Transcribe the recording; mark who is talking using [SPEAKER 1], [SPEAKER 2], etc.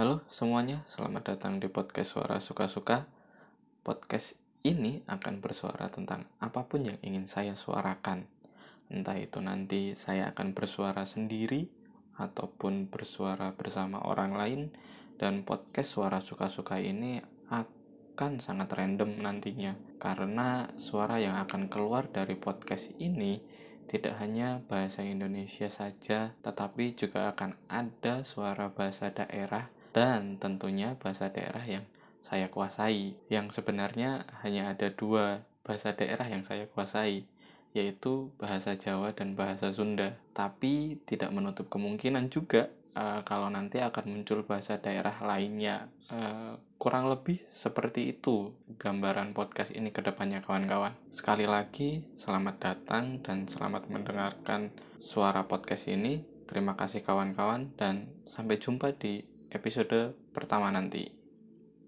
[SPEAKER 1] Halo semuanya, selamat datang di podcast Suara Suka-Suka. Podcast ini akan bersuara tentang apa pun yang ingin saya suarakan. Entah itu nanti saya akan bersuara sendiri ataupun bersuara bersama orang lain dan podcast Suara Suka-Suka ini akan sangat random nantinya karena suara yang akan keluar dari podcast ini tidak hanya bahasa Indonesia saja, tetapi juga akan ada suara bahasa daerah dan tentunya bahasa daerah yang saya kuasai. Yang sebenarnya hanya ada dua bahasa daerah yang saya kuasai, yaitu bahasa Jawa dan bahasa Sunda. Tapi tidak menutup kemungkinan juga uh, kalau nanti akan muncul bahasa daerah lainnya. Uh, kurang lebih seperti itu gambaran podcast ini ke depannya kawan-kawan. Sekali lagi, selamat datang dan selamat mendengarkan suara podcast ini. Terima kasih kawan-kawan dan sampai jumpa di episode pertama nanti.